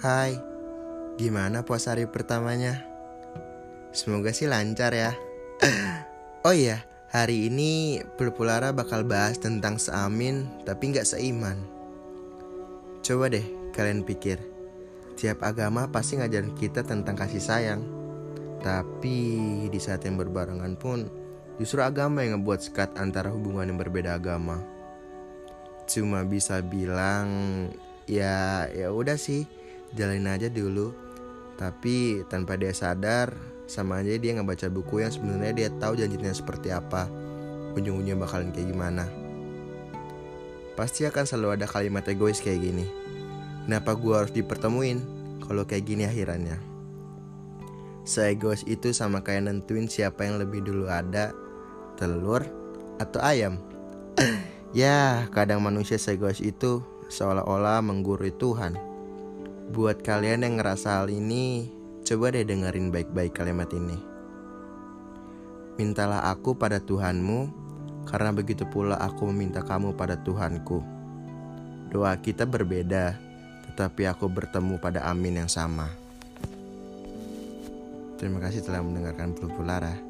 Hai, gimana puasa hari pertamanya? Semoga sih lancar ya. oh iya, hari ini Pulpulara bakal bahas tentang seamin tapi nggak seiman. Coba deh kalian pikir, tiap agama pasti ngajarin kita tentang kasih sayang. Tapi di saat yang berbarengan pun justru agama yang ngebuat sekat antara hubungan yang berbeda agama. Cuma bisa bilang ya ya udah sih jalanin aja dulu. Tapi tanpa dia sadar sama aja dia ngebaca buku yang sebenarnya dia tahu janjinya seperti apa. Ujung-ujungnya bakalan kayak gimana. Pasti akan selalu ada kalimat egois kayak gini. Kenapa gue harus dipertemuin kalau kayak gini akhirannya? Seegois itu sama kayak nentuin siapa yang lebih dulu ada telur atau ayam. Ya kadang manusia seegois itu seolah-olah menggurui Tuhan. Buat kalian yang ngerasa hal ini, coba deh dengerin baik-baik kalimat ini. Mintalah aku pada Tuhanmu, karena begitu pula aku meminta kamu pada Tuhanku. Doa kita berbeda, tetapi aku bertemu pada amin yang sama. Terima kasih telah mendengarkan Puluh Pulara.